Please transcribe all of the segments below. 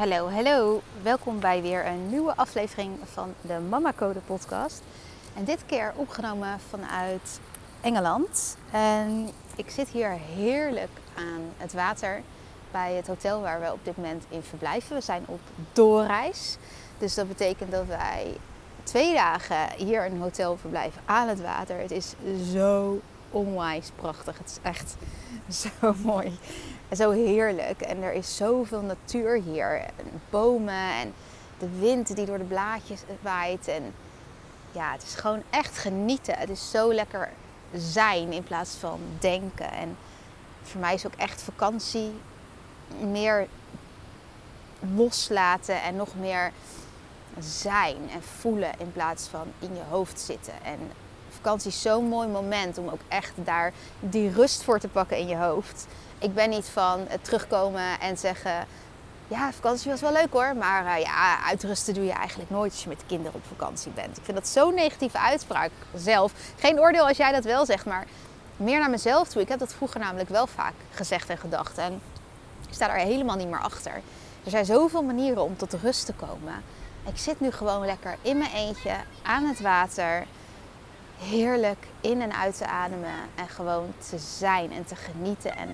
Hallo, hallo. Welkom bij weer een nieuwe aflevering van de Mama Code podcast. En dit keer opgenomen vanuit Engeland. En ik zit hier heerlijk aan het water bij het hotel waar we op dit moment in verblijven. We zijn op doorreis. Dus dat betekent dat wij twee dagen hier in een hotel verblijven aan het water. Het is zo onwijs prachtig. Het is echt zo mooi. En zo heerlijk. En er is zoveel natuur hier. En bomen en de wind die door de blaadjes waait. En ja, het is gewoon echt genieten. Het is zo lekker zijn in plaats van denken. En voor mij is ook echt vakantie meer loslaten en nog meer zijn en voelen in plaats van in je hoofd zitten. En vakantie zo'n mooi moment om ook echt daar die rust voor te pakken in je hoofd. Ik ben niet van het terugkomen en zeggen: Ja, vakantie was wel leuk hoor, maar uh, ja, uitrusten doe je eigenlijk nooit als je met kinderen op vakantie bent. Ik vind dat zo'n negatieve uitspraak zelf. Geen oordeel als jij dat wel zegt, maar meer naar mezelf toe. Ik heb dat vroeger namelijk wel vaak gezegd en gedacht. En ik sta daar helemaal niet meer achter. Er zijn zoveel manieren om tot rust te komen. Ik zit nu gewoon lekker in mijn eentje aan het water heerlijk in en uit te ademen en gewoon te zijn en te genieten. En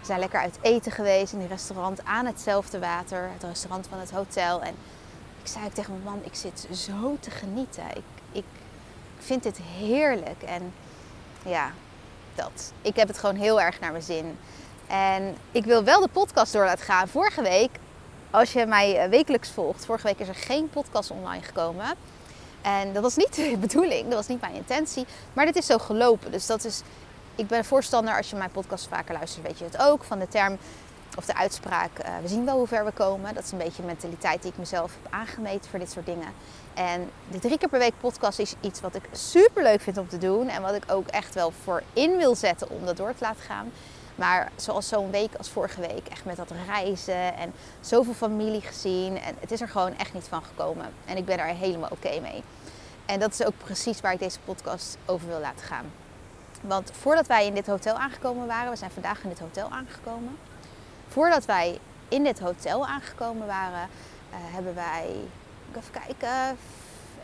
we zijn lekker uit eten geweest in een restaurant aan hetzelfde water, het restaurant van het hotel. En ik zei tegen mijn man, ik zit zo te genieten. Ik, ik vind dit heerlijk. En ja, dat. Ik heb het gewoon heel erg naar mijn zin. En ik wil wel de podcast door laten gaan. Vorige week, als je mij wekelijks volgt, vorige week is er geen podcast online gekomen. En dat was niet de bedoeling, dat was niet mijn intentie. Maar dit is zo gelopen. Dus dat is. Ik ben voorstander, als je mijn podcast vaker luistert, weet je het ook. Van de term of de uitspraak. Uh, we zien wel hoe ver we komen. Dat is een beetje een mentaliteit die ik mezelf heb aangemeten voor dit soort dingen. En de drie keer per week podcast is iets wat ik super leuk vind om te doen. En wat ik ook echt wel voor in wil zetten om dat door te laten gaan. Maar zoals zo'n week als vorige week, echt met dat reizen en zoveel familie gezien. En het is er gewoon echt niet van gekomen. En ik ben er helemaal oké mee. En dat is ook precies waar ik deze podcast over wil laten gaan. Want voordat wij in dit hotel aangekomen waren, we zijn vandaag in dit hotel aangekomen. Voordat wij in dit hotel aangekomen waren, uh, hebben wij, even kijken,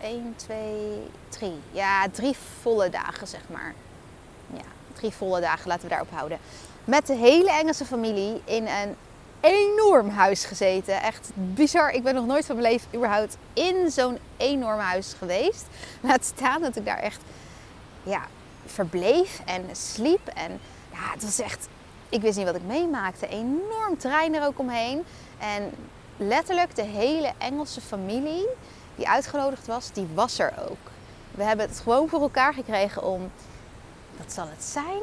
1, 2, 3. Ja, drie volle dagen zeg maar. Ja, drie volle dagen, laten we daarop houden. Met de hele Engelse familie in een enorm huis gezeten. Echt bizar. Ik ben nog nooit van mijn leven überhaupt in zo'n enorm huis geweest. Laat staan dat ik daar echt ja, verbleef en sliep. En ja, het was echt... Ik wist niet wat ik meemaakte. Enorm trein er ook omheen. En letterlijk de hele Engelse familie die uitgenodigd was, die was er ook. We hebben het gewoon voor elkaar gekregen om... Wat zal het zijn?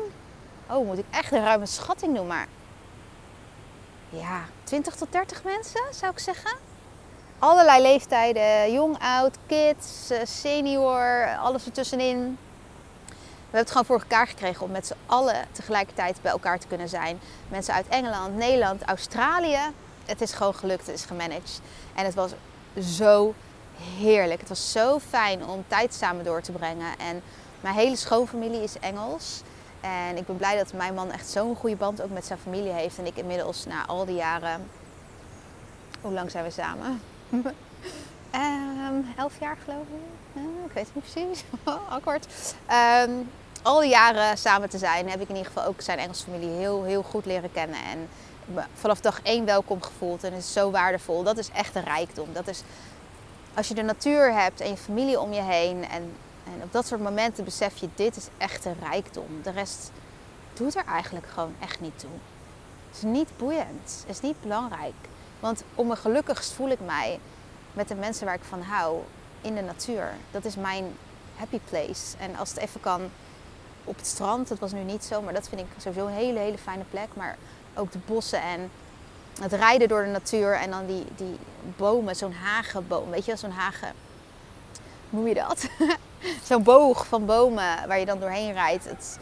Oh, moet ik echt een ruime schatting doen, maar ja, 20 tot 30 mensen zou ik zeggen. Allerlei leeftijden, jong, oud, kids, eh, senior, alles ertussenin. We hebben het gewoon voor elkaar gekregen om met z'n allen tegelijkertijd bij elkaar te kunnen zijn. Mensen uit Engeland, Nederland, Australië. Het is gewoon gelukt, het is gemanaged. En het was zo heerlijk. Het was zo fijn om tijd samen door te brengen. En mijn hele schoonfamilie is Engels. En ik ben blij dat mijn man echt zo'n goede band ook met zijn familie heeft. En ik inmiddels na al die jaren. Hoe lang zijn we samen? um, elf jaar geloof ik. ik weet het niet precies. Akkoord. Um, al die jaren samen te zijn heb ik in ieder geval ook zijn Engelse familie heel, heel goed leren kennen. En vanaf dag één welkom gevoeld. En het is zo waardevol. Dat is echt een rijkdom. Dat is als je de natuur hebt en je familie om je heen. En en op dat soort momenten besef je, dit is echt een rijkdom. De rest doet er eigenlijk gewoon echt niet toe. Het is niet boeiend. Is niet belangrijk. Want om me gelukkigst voel ik mij met de mensen waar ik van hou in de natuur. Dat is mijn happy place. En als het even kan op het strand, dat was nu niet zo, maar dat vind ik sowieso een hele, hele fijne plek. Maar ook de bossen en het rijden door de natuur en dan die, die bomen, zo'n hagenboom, weet je, zo'n hagen, hoe noem je dat? zo'n boog van bomen waar je dan doorheen rijdt.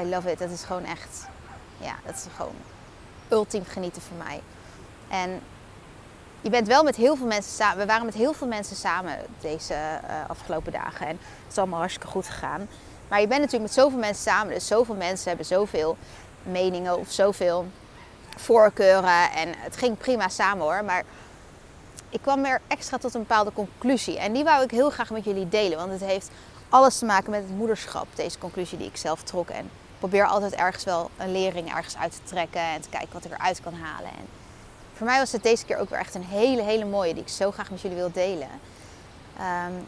I love it. Dat is gewoon echt, ja, dat is gewoon ultiem genieten voor mij. En je bent wel met heel veel mensen samen. We waren met heel veel mensen samen deze uh, afgelopen dagen. En het is allemaal hartstikke goed gegaan. Maar je bent natuurlijk met zoveel mensen samen. Dus zoveel mensen hebben zoveel meningen of zoveel voorkeuren. En het ging prima samen hoor. Maar ik kwam er extra tot een bepaalde conclusie. En die wou ik heel graag met jullie delen. Want het heeft alles te maken met het moederschap. Deze conclusie die ik zelf trok. En probeer altijd ergens wel een lering ergens uit te trekken. En te kijken wat ik eruit kan halen. En voor mij was het deze keer ook weer echt een hele, hele mooie. Die ik zo graag met jullie wil delen. Um,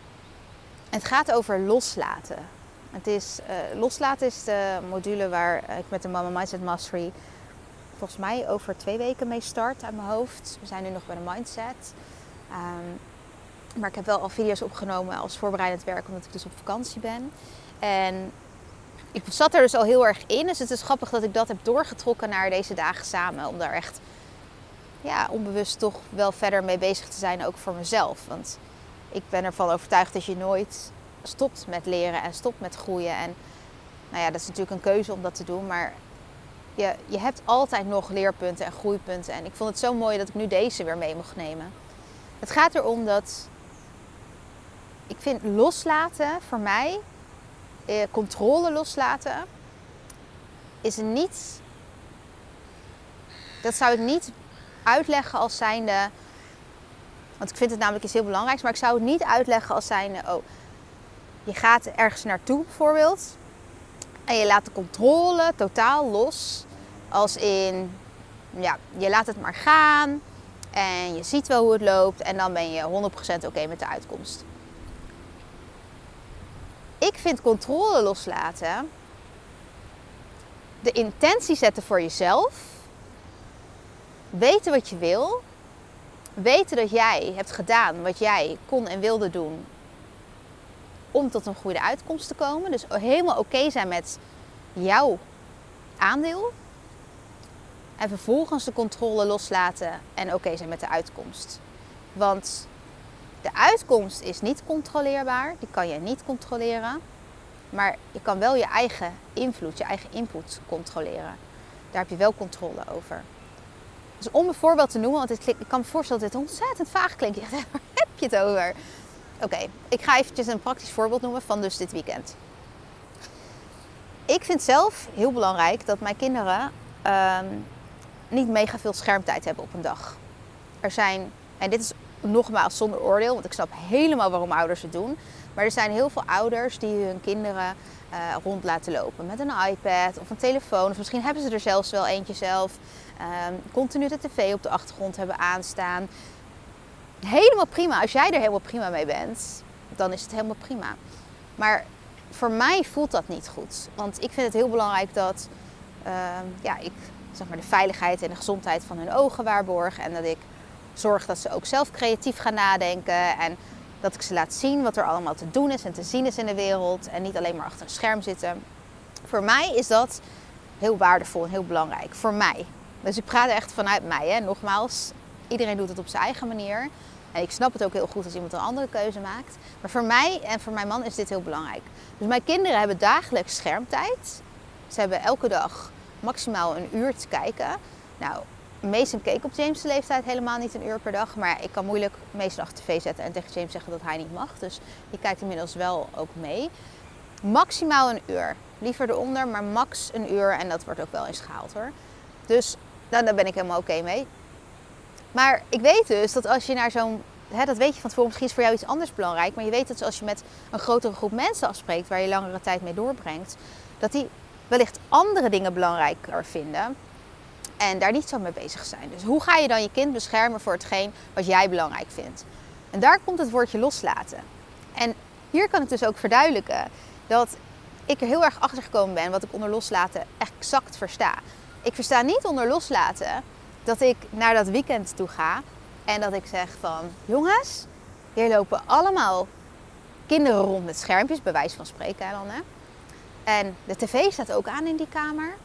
het gaat over loslaten. Het is, uh, loslaten is de module waar ik met de Mama Mindset Mastery volgens mij over twee weken mee start uit mijn hoofd. We zijn nu nog bij de mindset. Um, maar ik heb wel al video's opgenomen als voorbereidend werk, omdat ik dus op vakantie ben. En ik zat er dus al heel erg in. Dus het is grappig dat ik dat heb doorgetrokken naar deze dagen samen. Om daar echt ja, onbewust toch wel verder mee bezig te zijn, ook voor mezelf. Want ik ben ervan overtuigd dat je nooit stopt met leren en stopt met groeien. En nou ja, dat is natuurlijk een keuze om dat te doen. Maar je, je hebt altijd nog leerpunten en groeipunten. En ik vond het zo mooi dat ik nu deze weer mee mocht nemen. Het gaat erom dat ik vind loslaten voor mij, eh, controle loslaten, is niet. Dat zou ik niet uitleggen als zijnde. Want ik vind het namelijk iets heel belangrijks, maar ik zou het niet uitleggen als zijnde. Oh, je gaat ergens naartoe bijvoorbeeld. En je laat de controle totaal los. Als in, ja, je laat het maar gaan. En je ziet wel hoe het loopt. En dan ben je 100% oké met de uitkomst. Ik vind controle loslaten. De intentie zetten voor jezelf. Weten wat je wil. Weten dat jij hebt gedaan wat jij kon en wilde doen om tot een goede uitkomst te komen. Dus helemaal oké zijn met jouw aandeel. En vervolgens de controle loslaten en oké zijn met de uitkomst. Want de uitkomst is niet controleerbaar, die kan je niet controleren. Maar je kan wel je eigen invloed, je eigen input controleren. Daar heb je wel controle over. Dus om een voorbeeld te noemen, want ik kan me voorstellen dat dit ontzettend vaag klinkt. Waar heb je het over? Oké, ik ga eventjes een praktisch voorbeeld noemen van dus dit weekend. Ik vind zelf heel belangrijk dat mijn kinderen ehm, niet mega veel schermtijd hebben op een dag. Er zijn, en dit is nogmaals zonder oordeel, want ik snap helemaal waarom ouders het doen. Maar er zijn heel veel ouders die hun kinderen uh, rond laten lopen met een iPad of een telefoon. Of misschien hebben ze er zelfs wel eentje zelf. Um, continu de tv op de achtergrond hebben aanstaan. Helemaal prima. Als jij er helemaal prima mee bent, dan is het helemaal prima. Maar voor mij voelt dat niet goed. Want ik vind het heel belangrijk dat uh, ja, ik zeg maar, de veiligheid en de gezondheid van hun ogen waarborg. En dat ik zorg dat ze ook zelf creatief gaan nadenken. En dat ik ze laat zien wat er allemaal te doen is en te zien is in de wereld. En niet alleen maar achter een scherm zitten. Voor mij is dat heel waardevol en heel belangrijk. Voor mij. Dus ik praat echt vanuit mij. Hè. Nogmaals, iedereen doet het op zijn eigen manier. En ik snap het ook heel goed als iemand een andere keuze maakt. Maar voor mij en voor mijn man is dit heel belangrijk. Dus mijn kinderen hebben dagelijks schermtijd. Ze hebben elke dag maximaal een uur te kijken. Nou, Mason keek op James' leeftijd helemaal niet een uur per dag. Maar ik kan moeilijk Mason achter tv zetten en tegen James zeggen dat hij niet mag. Dus die kijkt inmiddels wel ook mee. Maximaal een uur. Liever eronder, maar max een uur. En dat wordt ook wel eens gehaald hoor. Dus nou, daar ben ik helemaal oké mee. Maar ik weet dus dat als je naar zo'n. dat weet je van tevoren, misschien is voor jou iets anders belangrijk. Maar je weet dat als je met een grotere groep mensen afspreekt waar je langere tijd mee doorbrengt, dat die wellicht andere dingen belangrijker vinden en daar niet zo mee bezig zijn. Dus hoe ga je dan je kind beschermen voor hetgeen wat jij belangrijk vindt? En daar komt het woordje loslaten. En hier kan ik dus ook verduidelijken dat ik er heel erg achter gekomen ben wat ik onder loslaten exact versta. Ik versta niet onder loslaten dat ik naar dat weekend toe ga en dat ik zeg van jongens, Hier lopen allemaal kinderen rond met schermpjes, bij wijze van spreken dan. Hè? En de tv staat ook aan in die kamer.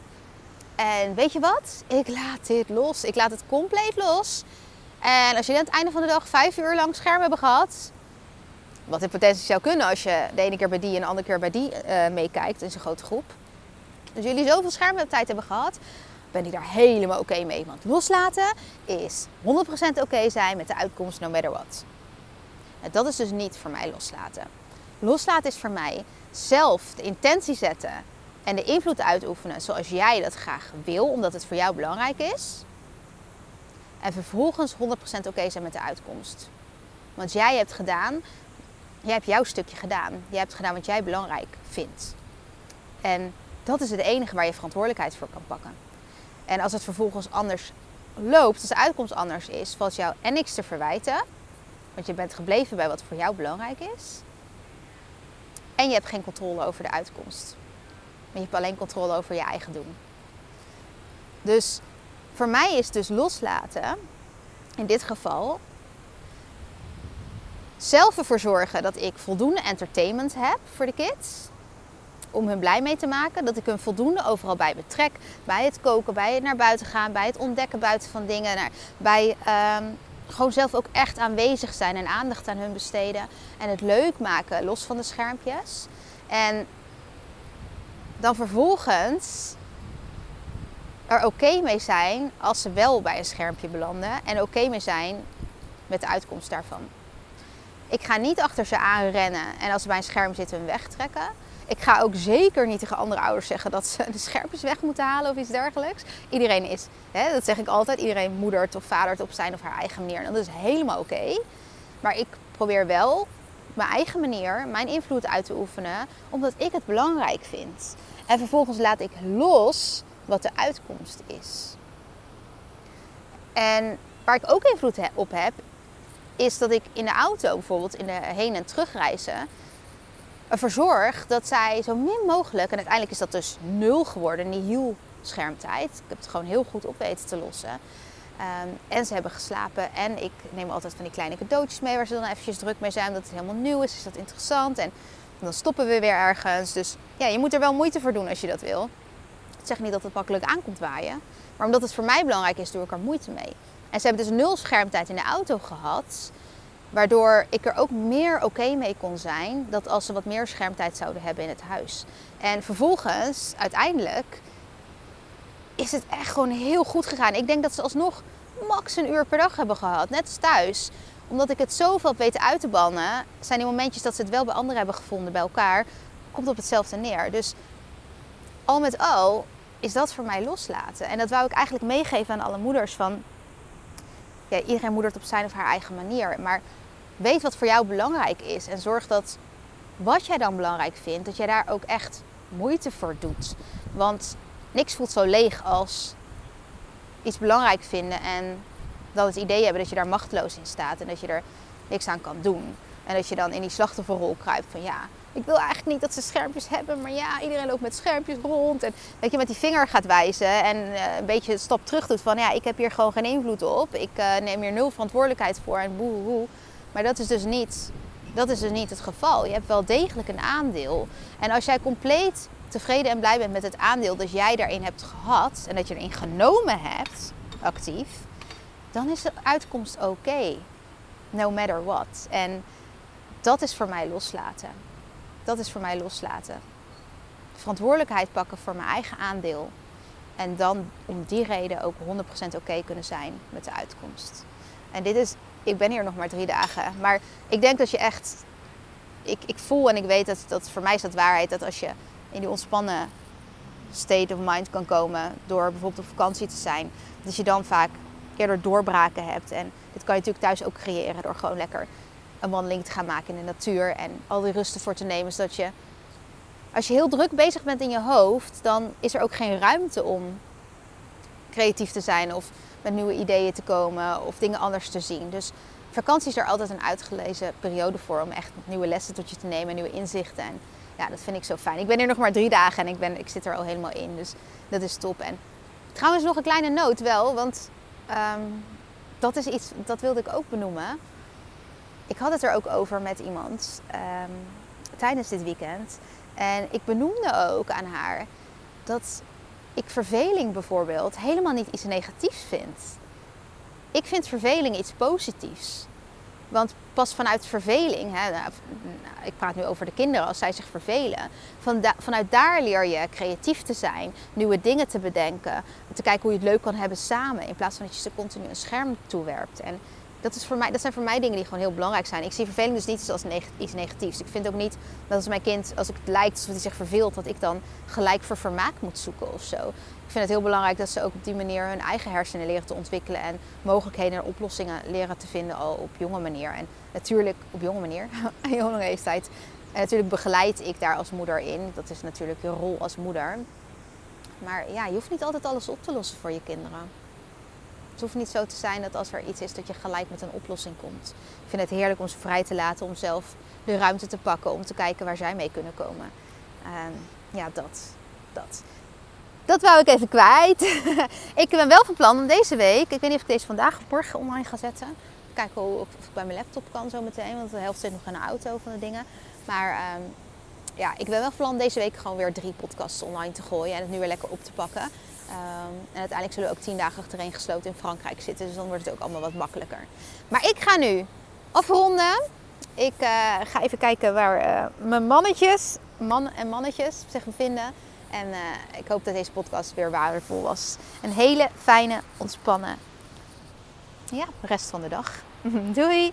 En weet je wat? Ik laat dit los. Ik laat het compleet los. En als jullie aan het einde van de dag vijf uur lang scherm hebben gehad, wat in potentie zou kunnen als je de ene keer bij die en de andere keer bij die uh, meekijkt in zo'n grote groep. Dus jullie zoveel schermtijd hebben gehad, ben ik daar helemaal oké mee. Want loslaten is 100% oké zijn met de uitkomst no matter what. En dat is dus niet voor mij loslaten. Loslaten is voor mij zelf de intentie zetten en de invloed uitoefenen zoals jij dat graag wil, omdat het voor jou belangrijk is. En vervolgens 100% oké zijn met de uitkomst. Want jij hebt gedaan, jij hebt jouw stukje gedaan. Jij hebt gedaan wat jij belangrijk vindt. En dat is het enige waar je verantwoordelijkheid voor kan pakken. En als het vervolgens anders loopt, als de uitkomst anders is, valt jou en niks te verwijten. Want je bent gebleven bij wat voor jou belangrijk is. En je hebt geen controle over de uitkomst. Maar je hebt alleen controle over je eigen doen. Dus voor mij is dus loslaten, in dit geval, zelf ervoor zorgen dat ik voldoende entertainment heb voor de kids. Om hun blij mee te maken. Dat ik hun voldoende overal bij betrek. Bij het koken, bij het naar buiten gaan, bij het ontdekken buiten van dingen. Bij ehm, gewoon zelf ook echt aanwezig zijn en aandacht aan hun besteden. En het leuk maken, los van de schermpjes. En dan vervolgens er oké mee zijn als ze wel bij een schermpje belanden. En oké mee zijn met de uitkomst daarvan. Ik ga niet achter ze aanrennen en als ze bij een scherm zitten hun wegtrekken. Ik ga ook zeker niet tegen andere ouders zeggen dat ze de schermpjes weg moeten halen of iets dergelijks. Iedereen is, hè, dat zeg ik altijd, iedereen moedert of vadert op zijn of haar eigen manier. En dat is helemaal oké. Maar ik probeer wel op mijn eigen manier mijn invloed uit te oefenen, omdat ik het belangrijk vind. En vervolgens laat ik los wat de uitkomst is. En waar ik ook invloed op heb, is dat ik in de auto bijvoorbeeld in de heen- en terugreizen ervoor zorg dat zij zo min mogelijk, en uiteindelijk is dat dus nul geworden, die heel schermtijd. Ik heb het gewoon heel goed op weten te lossen. Ehm, en ze hebben geslapen. En ik neem altijd van die kleine cadeautjes mee waar ze dan eventjes druk mee zijn. Omdat het helemaal nieuw is, is dat interessant. En dan stoppen we weer ergens. Dus ja, je moet er wel moeite voor doen als je dat wil. Ik zeg niet dat het makkelijk aankomt waaien. Maar omdat het voor mij belangrijk is, doe ik er moeite mee. En ze hebben dus nul schermtijd in de auto gehad. Waardoor ik er ook meer oké mee kon zijn dat als ze wat meer schermtijd zouden hebben in het huis. En vervolgens, uiteindelijk, is het echt gewoon heel goed gegaan. Ik denk dat ze alsnog max een uur per dag hebben gehad, net als thuis. Omdat ik het zoveel heb weten uit te bannen, zijn die momentjes dat ze het wel bij anderen hebben gevonden bij elkaar, komt op hetzelfde neer. Dus al met al is dat voor mij loslaten. En dat wou ik eigenlijk meegeven aan alle moeders van ja, iedereen moedert op zijn of haar eigen manier. Maar weet wat voor jou belangrijk is. En zorg dat wat jij dan belangrijk vindt, dat jij daar ook echt moeite voor doet. Want niks voelt zo leeg als iets belangrijk vinden en dat het idee hebben dat je daar machteloos in staat en dat je er niks aan kan doen. En dat je dan in die slachtofferrol kruipt van ja, ik wil eigenlijk niet dat ze schermpjes hebben, maar ja, iedereen loopt met schermpjes rond. En dat je met die vinger gaat wijzen en uh, een beetje een stap terug doet van ja, ik heb hier gewoon geen invloed op. Ik uh, neem hier nul verantwoordelijkheid voor en boe, boe. Maar dat is dus niet, dat is dus niet het geval. Je hebt wel degelijk een aandeel. En als jij compleet tevreden en blij bent met het aandeel dat jij daarin hebt gehad en dat je erin genomen hebt, actief, dan is de uitkomst oké. No matter what. En dat is voor mij loslaten. Dat is voor mij loslaten. Verantwoordelijkheid pakken voor mijn eigen aandeel. En dan om die reden ook 100% oké kunnen zijn met de uitkomst. En dit is, ik ben hier nog maar drie dagen. Maar ik denk dat je echt, ik, ik voel en ik weet dat, dat voor mij is dat waarheid. Dat als je in die ontspannen state of mind kan komen door bijvoorbeeld op vakantie te zijn. Dat je dan vaak eerder doorbraken hebt. En dit kan je natuurlijk thuis ook creëren door gewoon lekker een wandeling te gaan maken in de natuur en al die rusten voor te nemen. Zodat je, als je heel druk bezig bent in je hoofd, dan is er ook geen ruimte om creatief te zijn of met nieuwe ideeën te komen of dingen anders te zien. Dus vakantie is er altijd een uitgelezen periode voor om echt nieuwe lessen tot je te nemen, nieuwe inzichten. En ja, dat vind ik zo fijn. Ik ben hier nog maar drie dagen en ik, ben, ik zit er al helemaal in. Dus dat is top. En trouwens nog een kleine noot wel, want um, dat is iets, dat wilde ik ook benoemen. ik had het er ook over met iemand ehm, tijdens dit weekend. En ik benoemde ook aan haar dat ik verveling bijvoorbeeld helemaal niet iets negatiefs vind. Ik vind verveling iets positiefs. Want pas vanuit verveling, hè, nou, nou, ik praat nu over de kinderen als zij zich vervelen, van vanuit daar leer je creatief te zijn, nieuwe dingen te bedenken, te kijken hoe je het leuk kan hebben samen, in plaats van dat je ze continu een scherm toewerpt. En dat, is voor mij, dat zijn voor mij dingen die gewoon heel belangrijk zijn. Ik zie verveling dus niet als iets negatiefs. Ik vind ook niet dat als mijn kind, als het lijkt alsof hij zich verveelt, dat ik dan gelijk voor vermaak moet zoeken of zo. Ik vind het heel belangrijk dat ze ook op die manier hun eigen hersenen leren te ontwikkelen en mogelijkheden en oplossingen leren te vinden al op jonge manier. En natuurlijk op jonge manier, in jonge leeftijd. En natuurlijk begeleid ik daar als moeder in. Dat is natuurlijk je rol als moeder. Maar ja, je hoeft niet altijd alles op te lossen voor je kinderen. Het hoeft niet zo te zijn dat als er iets is dat je gelijk met een oplossing komt. Ik vind het heerlijk om ze vrij te laten om zelf de ruimte te pakken om te kijken waar zij mee kunnen komen. Ehm, ja, dat. Dat. Dat wou ik even kwijt. ik ben wel van plan om deze week, ik weet niet of ik deze vandaag of morgen online ga zetten. Kijken of, ik bij mijn laptop kan zo meteen, want de helft zit nog in de auto van de dingen. Maar ehm, ja, ik ben wel van plan deze week gewoon weer drie podcasts online te gooien en het nu weer lekker op te pakken. Ehm, en uiteindelijk zullen we ook tien dagen achtereen gesloten in Frankrijk zitten. Dus dan wordt het ook allemaal wat makkelijker. Maar ik ga nu afronden. Ik uh, ga even kijken waar uh, mijn mannetjes man en mannetjes zich bevinden. En uh, ik hoop dat deze podcast weer waardevol was. Een hele fijne, ontspannen ja, rest van de dag. Doei!